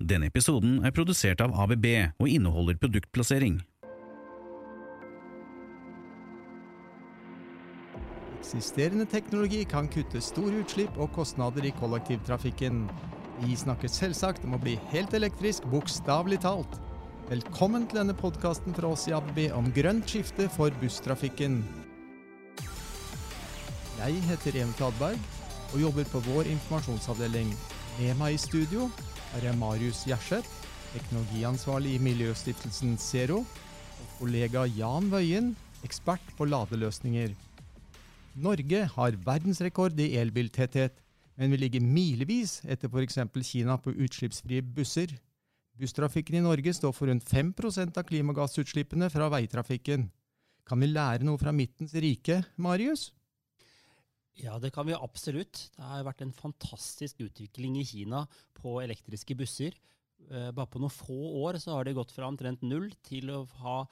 Denne episoden er produsert av ABB og inneholder produktplassering. Eksisterende teknologi kan kutte store utslipp og kostnader i kollektivtrafikken. Vi snakker selvsagt om å bli helt elektrisk, bokstavelig talt. Velkommen til denne podkasten fra oss i ABB om grønt skifte for busstrafikken. Jeg heter Even Fladberg og jobber på vår informasjonsavdeling. Med meg i studio er jeg Marius Gjerseth, teknologiansvarlig i miljøstiftelsen Zero, og kollega Jan Wøien, ekspert på ladeløsninger. Norge har verdensrekord i elbiltetthet, men vi ligger milevis etter f.eks. Kina på utslippsfrie busser. Busstrafikken i Norge står for rundt 5% av klimagassutslippene fra veitrafikken. Kan vi lære noe fra midtens rike, Marius? Ja, det kan vi absolutt. Det har vært en fantastisk utvikling i Kina på elektriske busser. Eh, bare på noen få år så har det gått fra omtrent null til å ha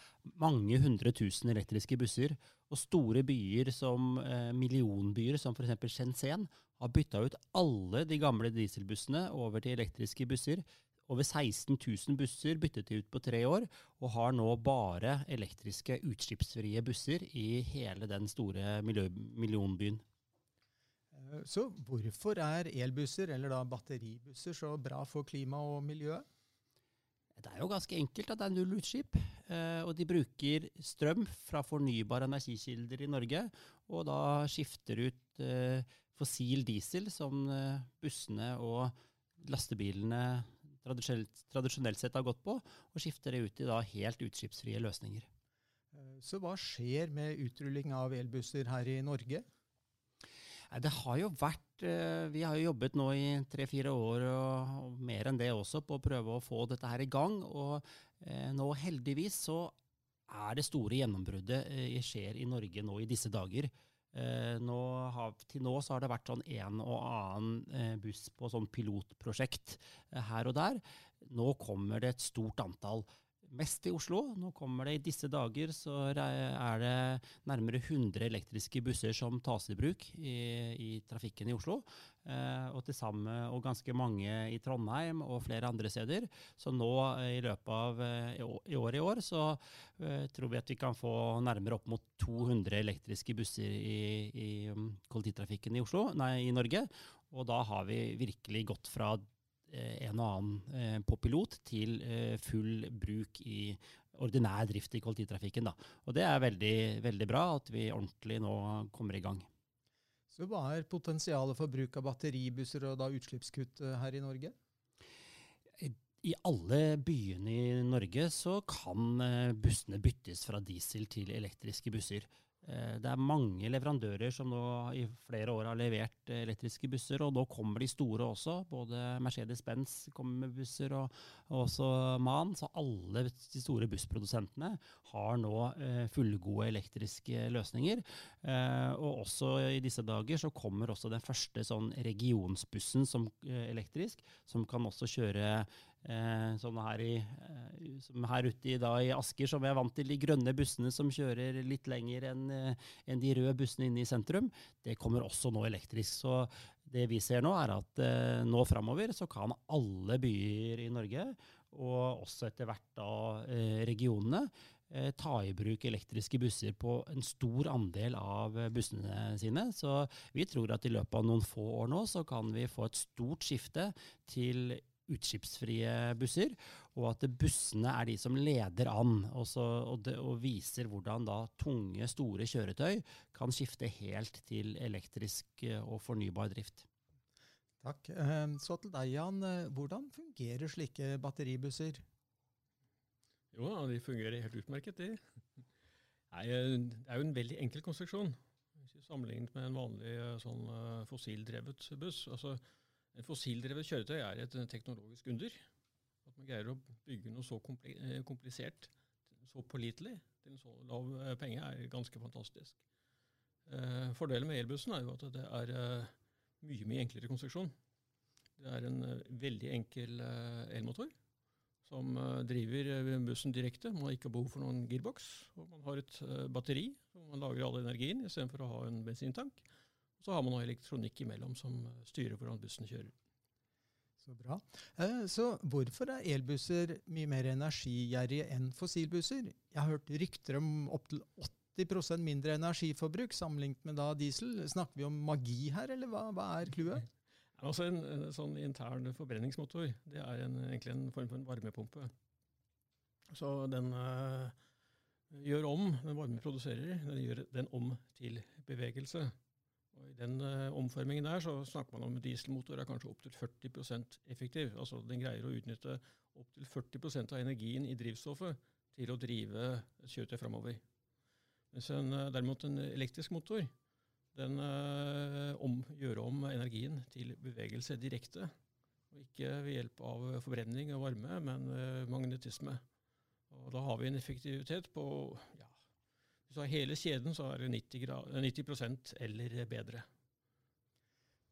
mange hundre tusen elektriske busser. Og store byer som eh, millionbyer som f.eks. Shenzhen har bytta ut alle de gamle dieselbussene over til elektriske busser. Over 16 000 busser byttet de ut på tre år, og har nå bare elektriske utslippsfrie busser i hele den store millionbyen. Eh, så hvorfor er elbusser, eller da batteribusser, så bra for klima og miljø? Det er jo ganske enkelt at det er null utslipp. Eh, og de bruker strøm fra fornybare energikilder i Norge, og da skifter ut eh, fossil diesel, som bussene og lastebilene tradisjonelt, tradisjonelt sett har gått på, og skifter det ut i da helt utslippsfrie løsninger. Så hva skjer med utrulling av elbusser her i Norge? Det har jo vært eh, Vi har jo jobbet nå i tre-fire år og, mer enn det også på å prøve å få dette her i gang. Og eh, nå heldigvis så er det store gjennombruddet eh, skjer i Norge nå i disse dager. Eh, nå har, til nå så har det vært sånn en og annen eh, buss på sånn pilotprosjekt eh, her og der. Nå kommer det et stort antall mest i Oslo. Nå kommer det I disse dager så er det nærmere 100 elektriske busser som tas i bruk i, i trafikken i Oslo. Eh, og, samme, og ganske mange i Trondheim og flere andre steder. Så nå eh, i løpet av eh, i år i år så eh, tror vi at vi kan få nærmere opp mot 200 elektriske busser i, i um, kollektivtrafikken i, Oslo, nei, i Norge. Og da har vi virkelig gått fra en og annen eh, på pilot til eh, full bruk i ordinær drift i kollektivtrafikken. Da. Og det er veldig, veldig bra at vi ordentlig nå kommer i gang. Så hva er potensialet for bruk av batteribusser og da utslippskutt her i Norge? I alle byene i Norge så kan bussene byttes fra diesel til elektriske busser. Eh, det er mange leverandører som nå i flere år har levert eh, elektriske busser, og nå kommer de store også. Både Mercedes-Benz kommer med busser, og, også MAN. Så alle de store bussprodusentene har nå eh, fullgode elektriske løsninger. Og også i disse dager så kommer også den første sånn regionsbussen som elektrisk, som kan også kjøre sånn her, i, eh, som her ute i, da, i Asker, som jeg er vant til, de grønne bussene som kjører litt lenger enn eh, en de røde bussene inne i sentrum, det kommer også nå elektrisk. Så det vi ser nå, er at eh, nå framover så kan alle byer i Norge, og også etter hvert da eh, regionene, eh, ta i bruk elektriske busser på en stor andel av bussene sine. Så vi tror at i løpet av noen få år nå så kan vi få et stort skifte til utslippsfrie busser, og at bussene er de som leder an også, og, det, og, viser hvordan da tunge, store kjøretøy kan skifte helt til elektrisk eh, og fornybar drift. Takk. Ehm, så til deg, Jan. Hvordan fungerer slike batteribusser? Jo, de fungerer helt utmerket, de. Nei, eh, det er jo en veldig enkel konstruksjon. Sammenlignet med en vanlig eh, sånn fossildrevet buss. altså fossildrevet kjøretøy er et teknologisk under. At man greier å bygge noe så eh, komplisert, så pålitelig, til en så lav eh, penge, er ganske fantastisk. Eh, fordelen med elbussen er jo at det er eh, mye mye enklere konstruksjon. Det er en eh, veldig enkel elmotor som driver bussen direkte. Man har ikke behov for noen gearbox. og Man har et batteri som man lager all energien istedenfor å ha en bensintank. Så har man noe elektronikk imellom som styrer hvordan bussen kjører. Så bra. Eh, så hvorfor er elbusser mye mer energigjerrige enn fossilbusser? Jeg har hørt rykter om opptil 80% mindre energiforbruk sammenlignet med da diesel. Snakker vi om magi her, eller hva, hva er clouet? Altså en, en, sånn intern forbrenningsmotor det er en, egentlig en form for en varmepumpe. Så den øh, gjør om, den varme produserer, den gjør den om til bevegelse. Og I den uh, omformingen der så snakker man om dieselmotor er kanskje opptil 40% effektiv. Altså Den greier å utnytte opptil 40% av energien i drivstoffet til å drive et kjøretøy framover. Mens en, uh, derimot en elektrisk motor den uh, om, gjør om energien til bevegelse direkte. Og ikke ved hjelp av forbrenning og varme, men magnetisme. Og Da har vi en effektivitet på ja, hvis du har hele kjeden, så er det 90, grad, 90 eller bedre.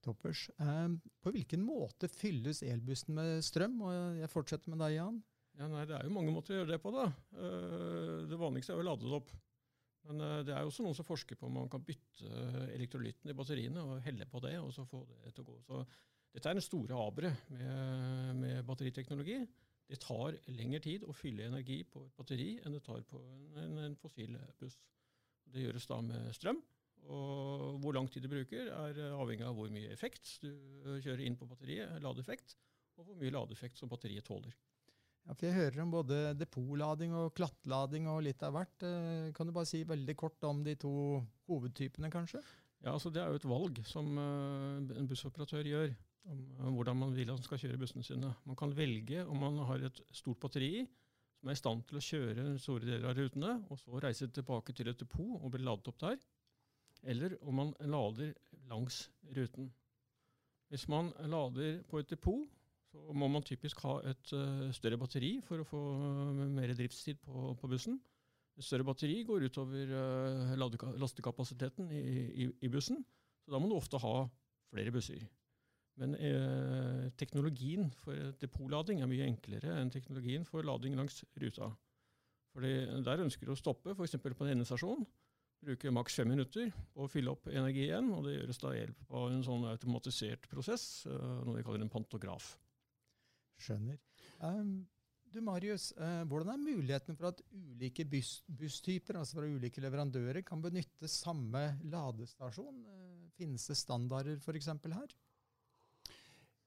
Toppers. Eh, på hvilken måte fylles elbussen med strøm? Og jeg fortsetter med deg, Jan. Ja, nei, Det er jo mange måter å gjøre det på. da. Eh, det vanligste er å lade det opp. Men eh, det er jo også noen som forsker på om man kan bytte elektrolytten i batteriene og helle på det, og så få det til å gå. Så dette er den store aberet med, med batteriteknologi. Det tar lengre tid å fylle energi på et batteri enn det tar på en, en fossil buss. Det gjøres da med strøm. Og hvor lang tid du bruker, er avhengig av hvor mye effekt du kjører inn på batteriet, ladeeffekt, og hvor mye ladeeffekt som batteriet tåler. Ja, for Jeg hører om både depotlading og klattlading og litt av hvert. Eh, kan du bare si veldig kort om de to hovedtypene, kanskje? Ja, altså Det er jo et valg som eh, en bussoperatør gjør om hvordan man vil at man skal kjøre bussene sine. Man kan velge om man har et stort batteri som er i stand til å kjøre store deler av rutene, og så reise tilbake til et depot og bli ladet opp der. Eller om man lader langs ruten. Hvis man lader på et depot, så må man typisk ha et uh, større batteri for å få uh, mer driftstid på, på, bussen. Et større batteri går utover uh, lastekapasiteten i, i, i bussen, så da må du ofte ha flere busser. Men eh, teknologien for depotlading er mye enklere enn teknologien for lading langs ruta. Fordi Der ønsker du å stoppe, f.eks. på en endestasjon. Bruke maks fem minutter på å fylle opp energi igjen. og Det gjøres da hjelp av en sånn automatisert prosess, eh, noe vi kaller en pantograf. Skjønner. Um, du Marius, uh, Hvordan er muligheten for at ulike buss, busstyper altså fra ulike leverandører, kan benytte samme ladestasjon? Uh, finnes det standarder f.eks. her?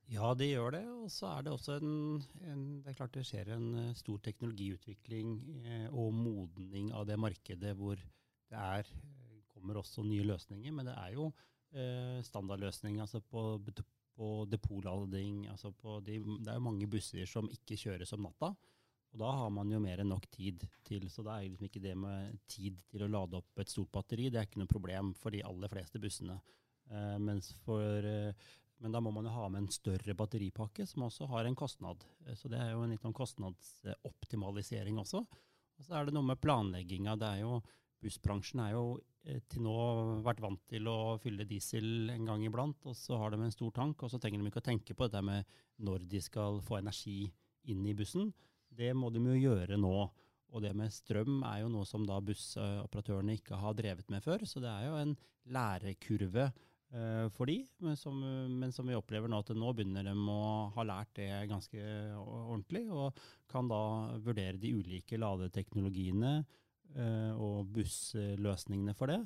Ja, det gjør det. Og så er det også en, en, Det er klart det skjer en eh, stor teknologiutvikling eh, og modning av det markedet hvor det er, eh, kommer også nye løsninger. Men det er jo eh, standardløsning altså på, på depotlading. Altså på de, det er jo mange busser som ikke kjøres om natta. Og da har man jo mer enn nok tid til. Så da er liksom ikke det med tid til å lade opp et stort batteri det er ikke noe problem for de aller fleste bussene. Eh, mens for eh, men da må man jo ha med en større batteripakke, som også har en kostnad. Eh, så det er jo en litt sånn kostnadsoptimalisering også. Og så er det noe med planlegginga. Det er jo Bussbransjen er jo eh, til nå vært vant til å fylle diesel en gang iblant, og så har de en stor tank, og så trenger de ikke å tenke på dette med når de skal få energi inn i bussen. Det må de jo gjøre nå. Og det med strøm er jo noe som da bussoperatørene ikke har drevet med før, så det er jo en lærekurve for de, men som, men som, vi opplever nå at nå begynner de å ha lært det ganske ordentlig, og kan da vurdere de ulike ladeteknologiene uh, og bussløsningene for det.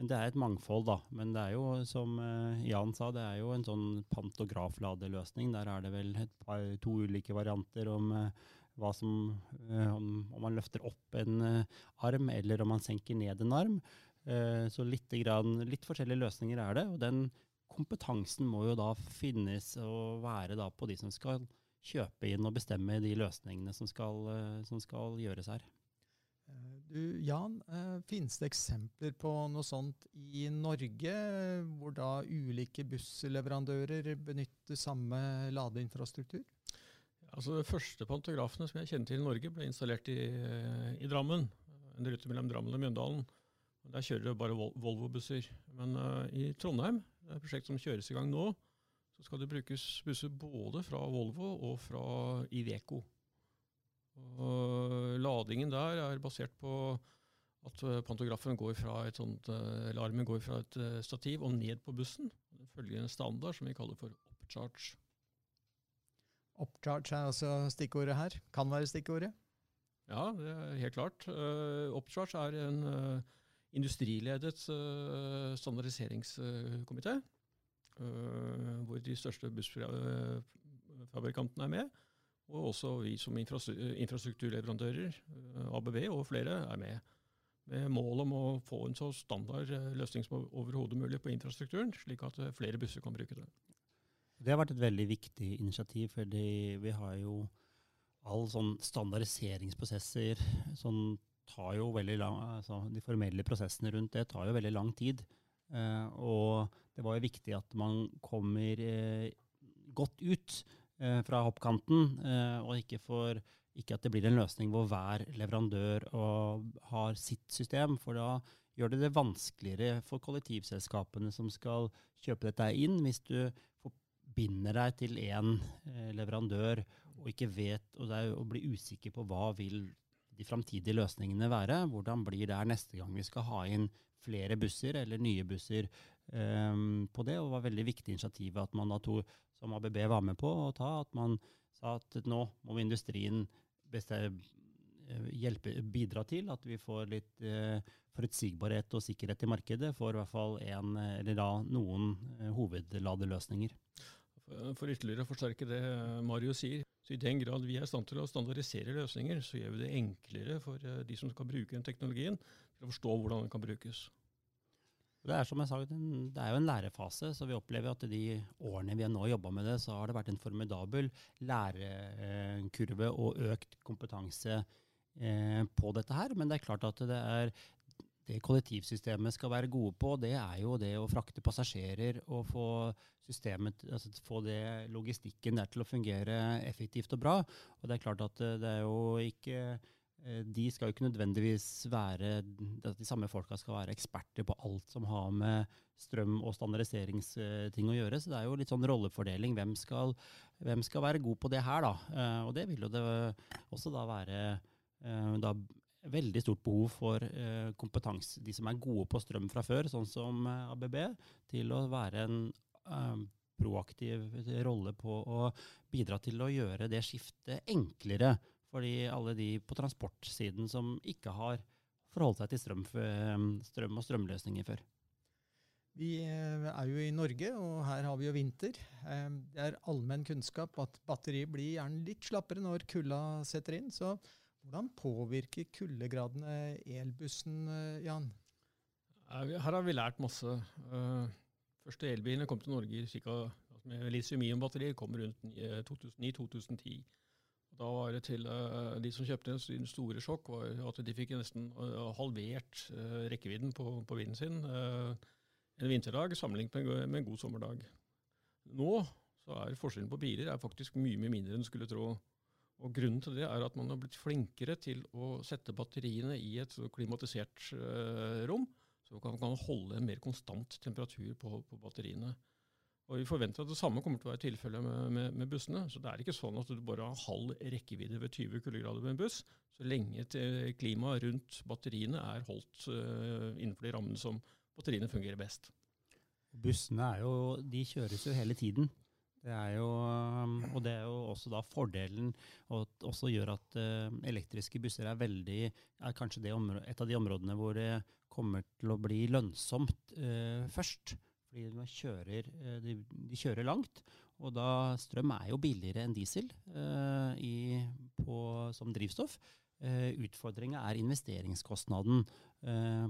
Men det er et mangfold, da. Men det er jo, som uh, Jan sa, det er jo en sånn pantografladeløsning. Der er det vel par, to ulike varianter om hva som om, om, man løfter opp en arm, eller om man senker ned en arm. Eh, så litt, grann, litt forskjellige løsninger er det. Og den kompetansen må jo da finnes og være da på de som skal kjøpe inn og bestemme de løsningene som skal, eh, som skal gjøres her. Eh, du, Jan, finnes det eksempler på noe sånt i Norge, hvor da ulike bussleverandører benytter samme ladeinfrastruktur? Altså, De første pantografene som jeg kjenner til i Norge, ble installert i, i Drammen. En rute mellom Drammen og Mjøndalen. Der kjører det bare Volvo-busser. Men uh, i Trondheim, det er et prosjekt som kjøres i gang nå, så skal det brukes busser både fra Volvo og fra Iveco. Og ladingen der er basert på at pantografen går fra et sånt, eller armen går fra et stativ og ned på bussen. Den følger en standard som vi kaller for upcharge. Upcharge er altså stikkordet her. Kan være stikkordet. Ja, det er helt klart. Uh, upcharge er en uh, industriledet uh, standardiseringskomité. hvor de største bussfabrikantene er med. Og også vi som infrastrukturleverandører, ABB og flere, er med. Med mål om å få en så standard løsning som overhodet mulig på infrastrukturen, slik at flere busser kan bruke det. Det har vært et veldig viktig initiativ, fordi vi har jo all sånn standardiseringsprosesser sånn tar jo veldig lang, altså De formelle prosessene rundt det tar jo veldig lang tid. Eh, og det var jo viktig at man kommer eh, godt ut eh, fra hoppkanten, og ikke, for, ikke, at det blir en løsning hvor hver leverandør har sitt system. For da gjør det det vanskeligere for kollektivselskapene som skal kjøpe dette inn, hvis du binder deg til én leverandør og ikke vet, og, er, og, blir usikker på hva vil de framtidige løsningene være. Hvordan blir det neste gang vi skal ha inn flere busser eller nye busser um, på det? Og det var veldig viktig initiativ at man da to, som ABB var med på å ta, at man sa at nå må industrien eh, hjelpe, bidra til at vi får litt uh, forutsigbarhet og sikkerhet i markedet for i hvert fall en, eller da noen uh, hovedladeløsninger. For ytterligere å forsterke det Mario sier, så i den grad vi er i stand til å standardisere løsninger, så gjør vi det enklere for eh, de som skal bruke den teknologien, til å forstå hvordan den kan brukes. Det er som jeg sa, det er jo en lærefase, så vi opplever at de årene vi har nå jobba med det, så har det vært en formidabel lærekurve og økt kompetanse eh, på dette her. Men det er klart at det er det kollektivsystemet skal være gode på, det er jo det å frakte passasjerer og få systemet, altså få det logistikken der til å fungere effektivt og bra. Og det er klart at eh, det er jo ikke eh, de skal jo ikke nødvendigvis være de samme folka skal være eksperter på alt som har med strøm og standardiseringsting å gjøre. Så det er jo litt sånn rollefordeling. Hvem skal, hvem skal være god på det her, da? Eh, og det vil jo det også da være da veldig stort behov for eh, kompetanse, de som er gode på strøm fra før, sånn som eh, ABB, til å være en eh, proaktiv rolle på å bidra til å gjøre det skiftet enklere for alle de på transportsiden som ikke har forholdt seg til strøm, eh, strøm og strømløsninger før. Vi eh, er jo i Norge, og her har vi jo vinter. Eh, det er allmenn kunnskap at batteriet blir gjerne litt slappere når kulda setter inn. så hvordan påvirker kuldegradene elbussen, eh, Jan? Her har vi lært masse. Eh, første elbilene kom til Norge cirka, altså med litium-ion-batterier kom rundt 2009-2010. Da var det til de som kjøpte en store sjokk, var at de fikk nesten halvert rekkevidden på, på bilen sin en vinterdag sammenlignet med, med, en god sommerdag. Nå så er forskjellen på biler er faktisk mye mye mindre enn du skulle tro. Og Grunnen til det er at man har blitt flinkere til å sette batteriene i et klimatisert uh, rom, så man kan, holde en mer konstant temperatur på, på, batteriene. Og Vi forventer at det samme kommer til å være tilfellet med, med, med, bussene. Så Det er ikke sånn at du bare har halv rekkevidde ved 20 kuldegrader med en buss, så lenge klimaet rundt batteriene er holdt uh, innenfor de rammene som batteriene fungerer best. Bussene jo, kjøres jo hele tiden. Det er jo, um, og det er jo også da fordelen, og også gjør at uh, elektriske busser er veldig er kanskje et av de områdene hvor det kommer til å bli lønnsomt eh, først. Fordi de kjører, uh, de, de kjører, langt, og da strøm er jo billigere enn diesel eh, i, på, som drivstoff. Uh, Utfordringa er investeringskostnaden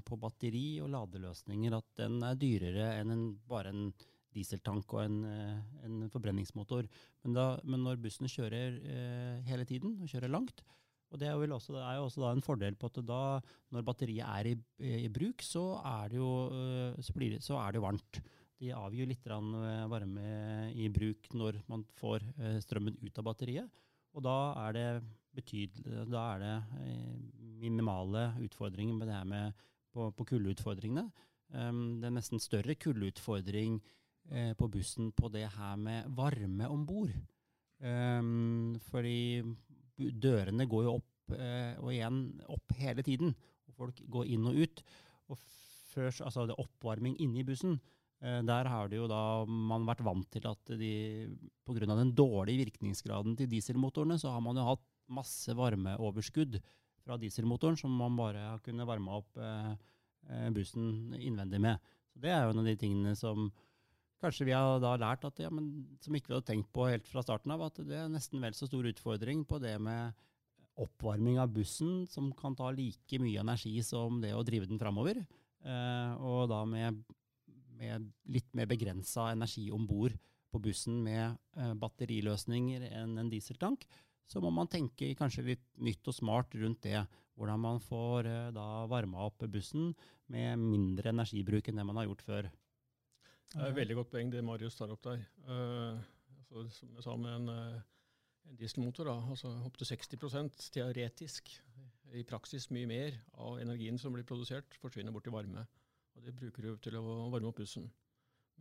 på batteri og ladeløsninger. At den er dyrere enn en, bare en dieseltank og en, eh, en forbrenningsmotor. Men, da, men, når bussen kjører eh, hele tiden, og kjører langt, og det er, også, er jo også en fordel på at da, når batteriet er i, i bruk, så er, jo, eh, så, det, så er det jo varmt. De avgir litt varme i bruk når man får strømmen ut av batteriet. Og da er det da er det minimale utfordringer med det her med på, på kuldeutfordringene. Um, det er nesten større kuldeutfordring eh, på bussen på det her med varme om bord. Um, fordi dørene går jo opp eh, og igjen opp hele tiden. Og folk går inn og ut. Og før, altså det er oppvarming inne i bussen. Eh, der har det jo da man vært vant til at de pga. den dårlige virkningsgraden til dieselmotorene, så har man jo hatt masse varmeoverskudd fra dieselmotoren som man bare har kunnet varme opp eh, eh, bussen innvendig med. Så Det er jo en av de tingene som kanskje vi har da lært, at, ja, men, som ikke vi hadde tenkt på helt fra starten av, at det er nesten vel så stor utfordring på det med oppvarming av bussen, som kan ta like mye energi som det å drive den framover. Eh, og da med, med litt mer begrensa energi om bord på bussen med eh, batteriløsninger enn en dieseltank så må man tenke kanskje litt nytt og smart rundt det. Hvordan man får eh, da varma opp bussen med mindre energibruk enn det man har gjort før. Det er et veldig godt poeng det Marius tar opp der. Uh, altså, som jeg sa med en, uh, en dieselmotor, da, altså opptil 60% teoretisk. I praksis mye mer av energien som blir produsert, forsvinner bort i varme. Og Det bruker du til å varme opp bussen.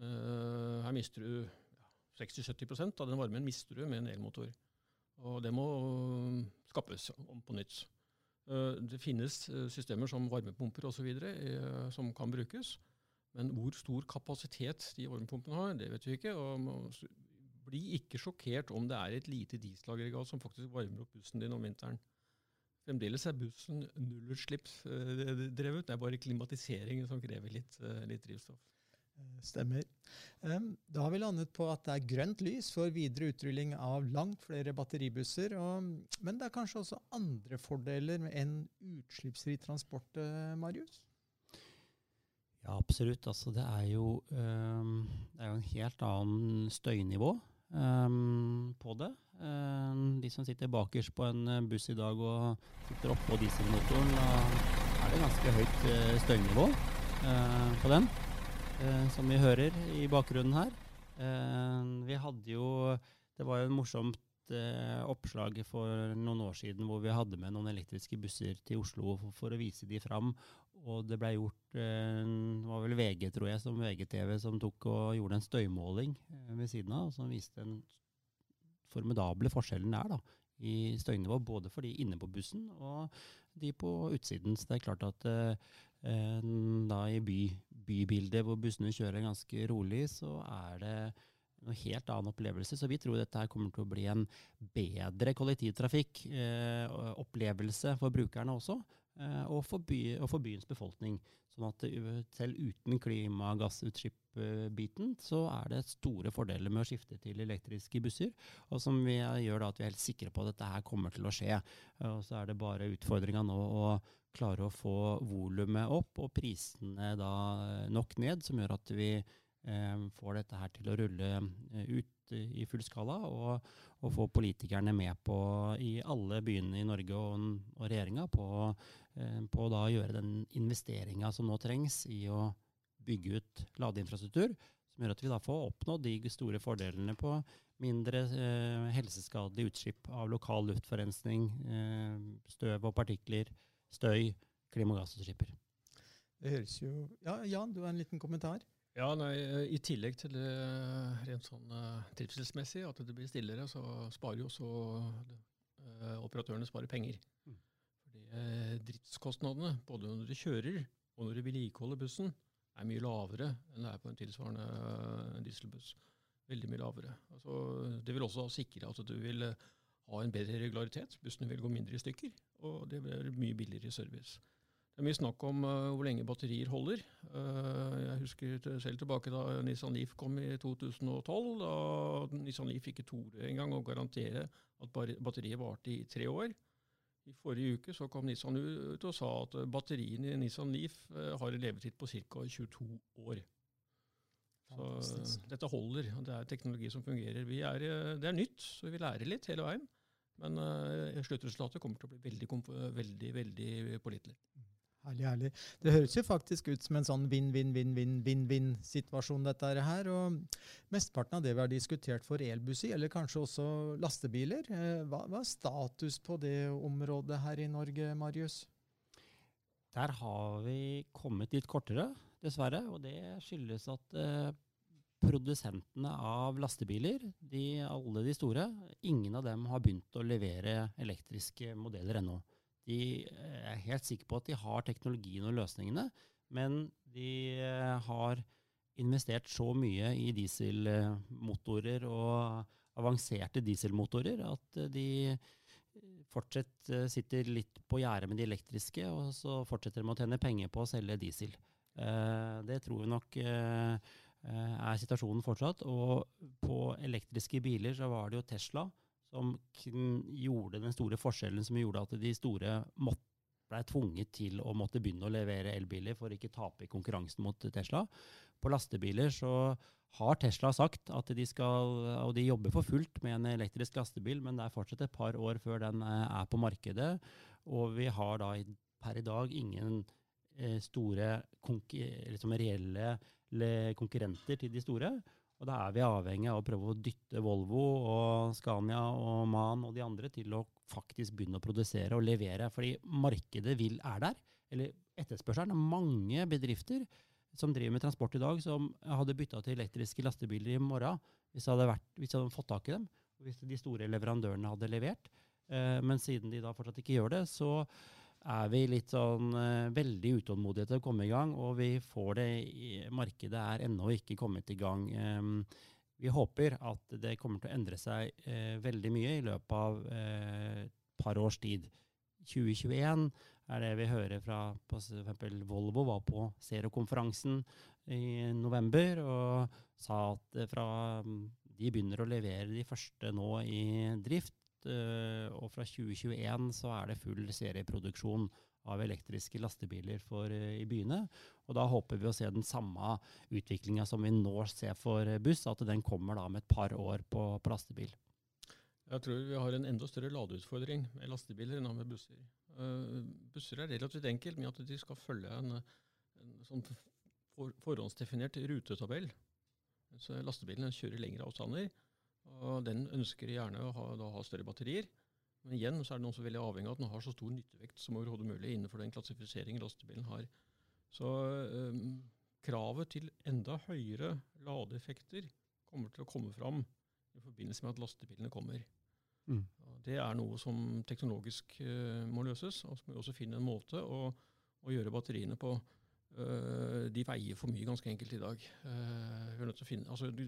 Uh, her mister du ja, 60-70% av den varmen mister du med en elmotor. Og det må skapes om på nytt. Det finnes systemer som varmepumper osv. som kan brukes. Men hvor stor kapasitet de varmepumpene har, det vet vi ikke. og Bli ikke sjokkert om det er et lite dieselaggregat som faktisk varmer opp bussen din om vinteren. Fremdeles er bussen nullutslippsdrevet. Det er bare klimatiseringen som krever litt, litt drivstoff. Eh, stemmer. Da har vi landet på at det er grønt lys for videre utrulling av langt flere batteribusser. Og, men det er kanskje også andre fordeler enn utslippsfri transport, eh, Marius? Ja, absolutt. Altså, det, er jo, um, det er jo en helt annen støynivå um, på det. Um, de som sitter bakerst på en buss i dag og sitter oppå dieselmotoren, da er det ganske høyt uh, støynivå uh, på den uh, som vi hører i bakgrunnen her. Eh, vi hadde jo Det var jo et morsomt eh, oppslag for noen år siden hvor vi hadde med noen elektriske busser til Oslo for, for å vise de fram. Og det ble gjort eh, Det var vel VG, tror jeg, som VGTV som tok og gjorde en støymåling eh, ved siden av, som viste den formidable forskjellen der da, i støynivå, både for de inne på bussen og de på utsiden. Så det er klart at eh, da i by, bybildet hvor bussene kjører ganske rolig, så er det noe helt annen opplevelse. Så vi tror dette her kommer til å bli en bedre kollektivtrafikkopplevelse eh, for brukerne også, og, for by, og, for byens befolkning. Sånn at selv uten klimagassutslipp-biten, så er det store fordeler med å skifte til elektriske busser. Og som vi gjør da at vi er helt sikre på at dette her kommer til å skje. Og så er det bare utfordringa nå å klare å få volumet opp og prisene da nok ned, som gjør at vi eh, får dette her til å rulle eh, ut i full skala, og, og få politikerne med på i alle byene i Norge og, og regjeringa på, eh, på da å gjøre den investeringa som nå trengs i å bygge ut ladeinfrastruktur, som gjør at vi da får oppnådd de store fordelene på mindre eh, helseskadelig utslipp av lokal luftforurensning, eh, støv og partikler, støy, klimagassutslipp. Det høres jo Ja, Jan, du har en liten kommentar? Ja, nei, I tillegg til det rent sånn trivselsmessig, at det blir stillere, så sparer jo også operatørene sparer penger. Mm. Fordi uh, Driftskostnadene, både når du kjører og når du vedlikeholder bussen, er mye lavere enn det er på en tilsvarende dieselbuss. Veldig mye lavere. Altså, det vil også sikre at du vil ha en bedre regularitet. Bussene vil gå mindre i stykker, og det blir mye billigere i service. Det er mye snakk om uh, hvor lenge batterier holder. Uh, jeg husker selv tilbake da Nissan Leaf kom i 2012. Da Nissan Leaf ikke torde engang å garantere at batteriet varte i tre år. I forrige uke så kom Nissan ut og sa at batteriene i Nissan Leaf uh, har en levetid på ca. 22 år. Så dette holder. Det er teknologi som fungerer. Er, det er nytt, så vi lærer litt hele veien. Men uh, sluttresultatet kommer til å bli veldig, veldig, veldig pålitelig. Herlig, herlig. Det høres jo faktisk ut som en sånn vinn-vinn-vinn-vinn-vinn-situasjon, dette her. Og mesteparten av det vi har diskutert for elbusser, eller kanskje også lastebiler. Eh, hva, hva, er status på det området her i Norge, Marius? Der har vi kommet litt kortere, dessverre. Og det skyldes at eh, produsentene av lastebiler, de, alle de store, ingen av dem har begynt å levere elektriske modeller ennå. De eh, er helt sikre på at de har teknologien og løsningene, men de eh, har investert så mye i dieselmotorer og avanserte dieselmotorer at de fortsatt eh, sitter litt på gjerdet med de elektriske, og så fortsetter de å tjene penger på å selge diesel. Det tror vi nok er situasjonen fortsatt. Og på elektriske biler så var det jo Tesla som gjorde den store forskjellen som gjorde at de store ble tvunget til å måtte begynne å levere elbiler for å ikke tape i konkurransen mot Tesla. På lastebiler så har Tesla sagt at de skal, og de jobber for fullt med en elektrisk lastebil, men det er fortsatt et par år før den eh, er på markedet. Og vi har da per i dag ingen eh, store liksom reelle konkurrenter til de store. Og da er vi avhengig av å prøve å dytte Volvo og Scania og MAN og de andre til å faktisk begynne å produsere og levere. Fordi markedet vil, er der. Eller etterspørselen. Er mange bedrifter som driver med transport i dag, som hadde bytta til elektriske lastebiler i morgen hvis de hadde, vært, hvis de hadde fått tak i dem. Hvis de store leverandørene hadde levert. Eh, men siden de da fortsatt ikke gjør det, så er vi litt sånn uh, veldig utålmodige til å komme i gang, og vi får det i Markedet er ennå ikke kommet i gang. Vi håper at det kommer til å endre seg uh, veldig mye i løpet av et uh, par års tid. 2021 er det vi hører fra f.eks. Volvo var på Zero-konferansen i november og sa at fra, de begynner å levere de første nå i drift. Eh, og fra 2021 så er det full serieproduksjon av elektriske lastebiler for, eh, i byene. Og da håper vi å se den samme utviklinga som vi nå ser for buss, at den kommer da med et par år på, på lastebil. Jeg tror vi har en enda større ladeutfordring med lastebiler enn med busser. Uh, busser er relativt enkelt med at de skal følge en, en sånn for, forhåndsdefinert rutetabell. Så lastebilene kjører lengre avstander. Og den ønsker gjerne å ha, da, ha større batterier. Men igjen så er den også veldig avhengig av at den har så stor nyttevekt som overhodet mulig innenfor den klassifiseringen lastebilen har. Så um, kravet til enda høyere ladeeffekter kommer til å komme fram i forbindelse med at lastebilene kommer. Mm. Det er noe som teknologisk uh, må løses. Og så må vi også finne en måte å, å gjøre batteriene på. Uh, de veier for mye ganske enkelt i dag. Uh, vi er nødt til å finne, altså, du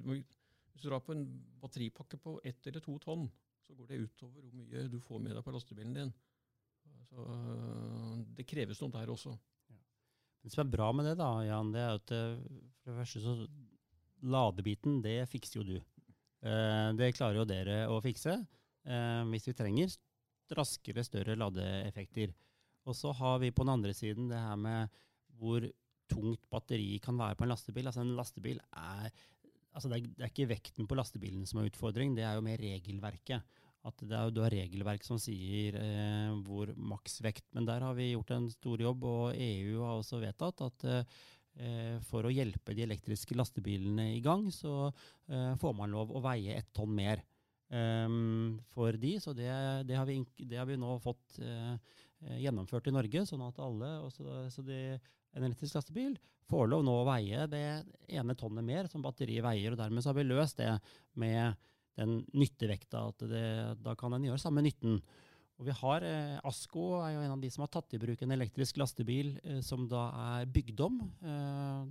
hvis du drar på en batteripakke på ett eller to tonn, så går det utover hvor mye du får med deg på lastebilen din. Så det kreves noe der også. Ja. Det som er bra med det, da, Jan, det er at eh, for det første så Ladebiten, det fikser jo du. Eh, det klarer jo dere å fikse eh, hvis vi trenger raskere, større ladeeffekter. Og så har vi på den andre siden det her med hvor tungt batteri kan være på en lastebil. Altså En lastebil er altså det, er, det, er, ikke vekten på lastebilen som er utfordring, det er jo mer regelverket. At det er, du har regelverk som sier eh, hvor maksvekt. Men der har vi gjort en stor jobb, og EU har også vedtatt at eh, for å hjelpe de elektriske lastebilene i gang, så eh, får man lov å veie ett tonn mer um, for de. Så det, det, har vi, det, har vi, nå fått eh, gjennomført i Norge, sånn at alle, også, så de, en elektrisk lastebil får lov nå å veie det ene tonnet mer som batteriet veier. og Dermed har vi løst det med den nyttevekta. at det, Da kan den gjøre samme nytten. Og vi har, eh, Asko er jo en av de som har tatt i bruk en elektrisk lastebil eh, som da er bygd om. Eh,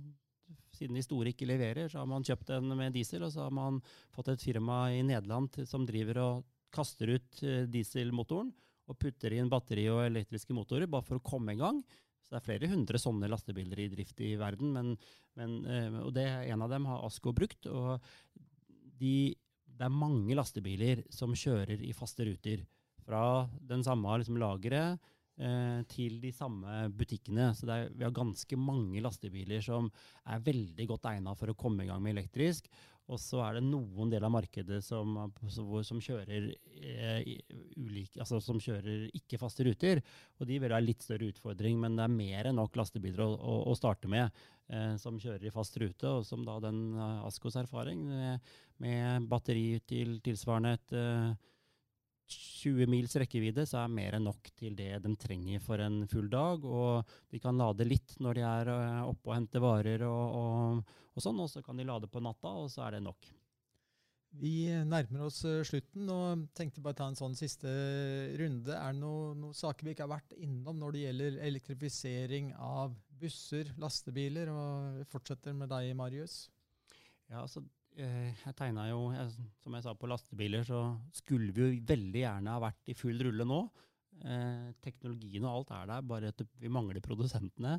siden de store ikke leverer, så har man kjøpt den med diesel, og så har man fått et firma i Nederland som driver og kaster ut eh, dieselmotoren og putter inn batteri og elektriske motorer bare for å komme i gang. Så det er flere hundre sånne lastebiler i drift i verden, men, men, eh, og det, en av dem har Asko brukt. og de, Det er mange lastebiler som kjører i faste ruter. Fra den samme liksom, lageret eh, til de samme butikkene. Så er, vi har ganske mange lastebiler som er veldig godt egna for å komme i gang med elektrisk. Og så er det noen deler av markedet som, som kjører eh, altså kjører ikke faste ruter. Og de vil ha litt større utfordring, men det er mer enn nok lastebiler å, å, å starte med eh, som kjører i fast rute. Og som da den uh, Askos erfaring med, med, batteri til tilsvarende et uh, 20 mils rekkevidde, så er mer enn nok til det de trenger for en full dag. Og de kan lade litt når de er uh, oppe og henter varer og, og og sånn, og så kan de lade på natta, og så er det nok. Vi nærmer oss eh, slutten og tenkte bare ta en sånn siste runde. Er det noen noe saker vi ikke har vært innom når det gjelder elektrifisering av busser, lastebiler? Og vi fortsetter med deg, Marius. Ja, altså, eh, jeg tegna jo, som jeg sa, på lastebiler, så skulle vi jo veldig gjerne ha vært i full rulle nå. Eh, teknologien og alt er der, bare at vi mangler produsentene.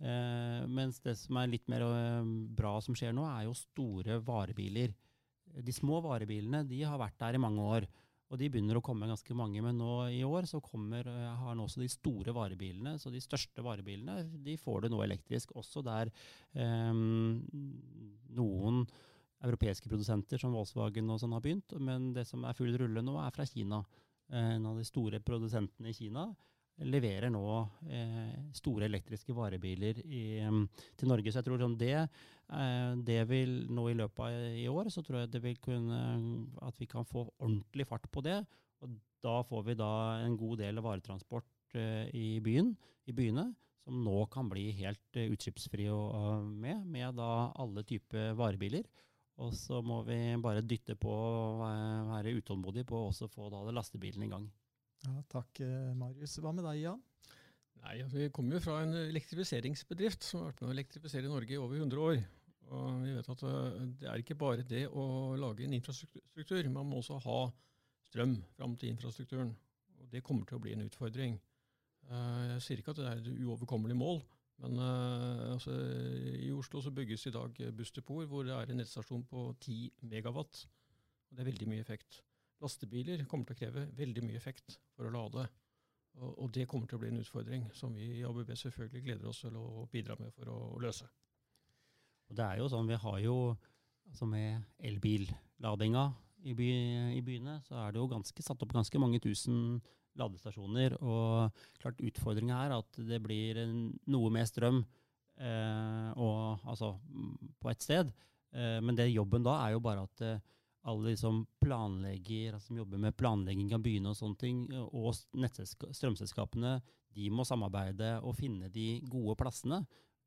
Eh, mens det som er litt mer eh, bra som skjer nå, er jo store varebiler. De små varebilene de har vært der i mange år. Og de begynner å komme ganske mange, men nå i år så kommer, eh, har nå også de store varebilene. Så de største varebilene de får det nå elektrisk, også der eh, noen europeiske produsenter som Volkswagen og sånn har begynt. Men det som er full rulle nå, er fra Kina. Eh, en av de store produsentene i Kina, leverer nå eh, store elektriske varebiler i, til Norge. Så jeg tror sånn det, eh, det vil nå i løpet av i år, så tror jeg det vil kunne, at vi kan få ordentlig fart på det. Og da får vi da en god del varetransport eh, i byen, i byene, som nå kan bli helt uh, utslippsfrie med, med da alle typer varebiler. Og så må vi bare dytte på og være utålmodige på å få da lastebilen i gang. Ja, takk, eh, Marius. Hva med deg, Jan? Nei, altså, Vi kommer jo fra en elektrifiseringsbedrift som har vært med å elektrifisere Norge i over 100 år. Og vi vet at eh, Det er ikke bare det å lage en infrastruktur, man må også ha strøm fram til infrastrukturen. Og Det kommer til å bli en utfordring. Eh, jeg sier ikke at det er et uoverkommelig mål, men uh, altså, i Oslo så bygges i dag bussdepoter hvor det er en nettstasjon på 10 megawatt. Og det er veldig mye effekt. Lastebiler kommer til å kreve veldig mye effekt for å lade. Og, og det kommer til å bli en utfordring som vi i ABB selvfølgelig gleder oss til å bidra med for å, å løse. Og det er jo sånn, Vi har jo altså med elbilladinga i, by, i byene, så er det jo ganske, satt opp ganske mange tusen ladestasjoner. Og klart utfordringa er at det blir noe mer strøm eh, og, altså, på ett sted. Eh, men det jobben da er jo bare at eh, alle som planlegger, altså, som jobber med planlegging av byene og sånne ting, og strømselskapene, de må samarbeide og finne de gode plassene.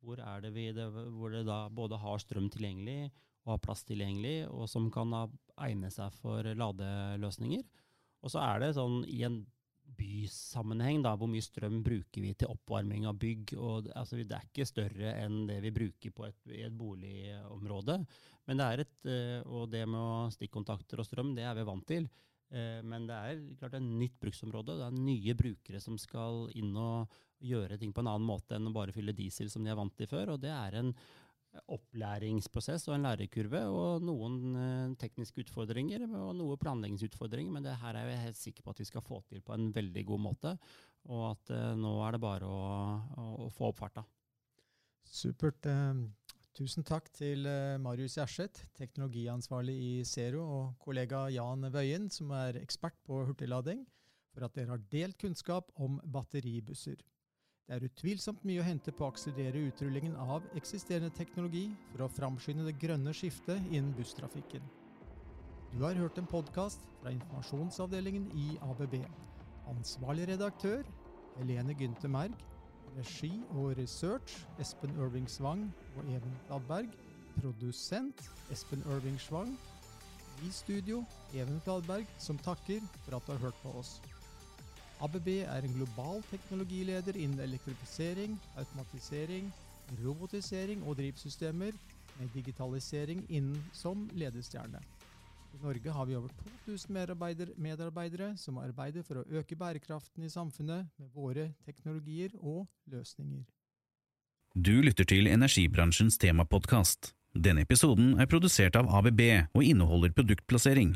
Hvor, det vi, det, hvor det da både har strøm tilgjengelig og har plass tilgjengelig, og som kan egne seg for ladeløsninger. Og så er det sånn i en bysammenheng, da, hvor mye strøm bruker vi til oppvarming av bygg? Og, altså, det er ikke større enn det vi bruker på et, i et boligområde. Men det er et, eh, og det med stikkontakter og strøm, det er vi vant til. Eh, men det er klart et nytt bruksområde. Det er nye brukere som skal inn og gjøre ting på en annen måte enn å bare fylle diesel som de er vant til før. Og det er en opplæringsprosess og en lærekurve, og noen eh, tekniske utfordringer og noen planleggingsutfordringer. Men det her er jeg helt sikker på at vi skal få til på en veldig god måte. Og at eh, nå er det bare å, å, få opp farta. Supert. Eh, tusen takk til eh, Marius Gjerseth, teknologiansvarlig i Zero, og kollega Jan Wøien, som er ekspert på hurtiglading, for at dere har delt kunnskap om batteribusser. Det er utvilsomt mye å hente på å akselerere utrullingen av eksisterende teknologi for å framskynde det grønne skiftet innen busstrafikken. Du har hørt en podkast fra informasjonsavdelingen i ABB. Ansvarlig redaktør Helene Gynte Merg. Regi og research Espen Irving Svang og Even Fladberg. Produsent Espen Irving Svang. I studio Even Fladberg, som takker for at du har hørt på oss. ABB er en global teknologileder innen elektrifisering, automatisering, robotisering og drivsystemer, med digitalisering innen som ledestjerne. I Norge har vi over 2000 medarbeidere, medarbeidere som arbeider for å øke bærekraften i samfunnet med våre teknologier og løsninger. Du lytter til energibransjens temapodkast. Denne episoden er produsert av ABB og inneholder produktplassering.